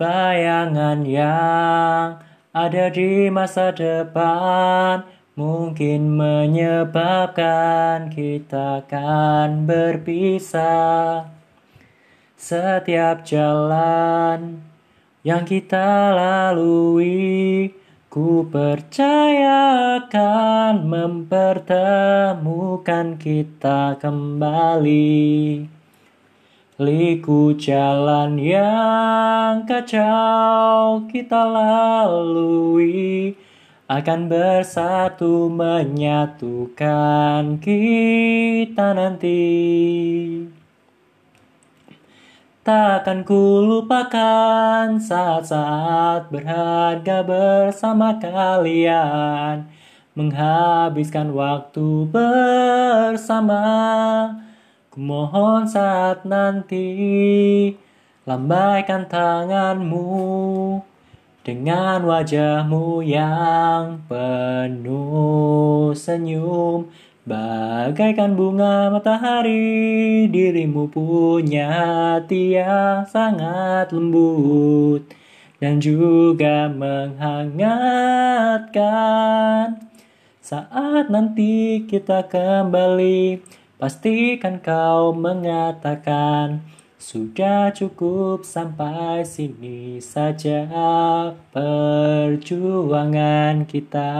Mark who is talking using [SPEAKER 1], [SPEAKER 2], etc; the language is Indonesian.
[SPEAKER 1] Bayangan yang ada di masa depan mungkin menyebabkan kita akan berpisah. Setiap jalan yang kita lalui, ku percaya akan mempertemukan kita kembali. Liku jalan yang kacau kita lalui. Akan bersatu menyatukan kita nanti. Takkan ku lupakan saat-saat berharga bersama kalian. Menghabiskan waktu bersama Kumohon saat nanti lambaikan tanganmu dengan wajahmu yang penuh senyum. Bagaikan bunga matahari Dirimu punya hati yang sangat lembut Dan juga menghangatkan. Saat nanti kita kembali Pastikan kau mengatakan sudah cukup sampai sini saja perjuangan kita.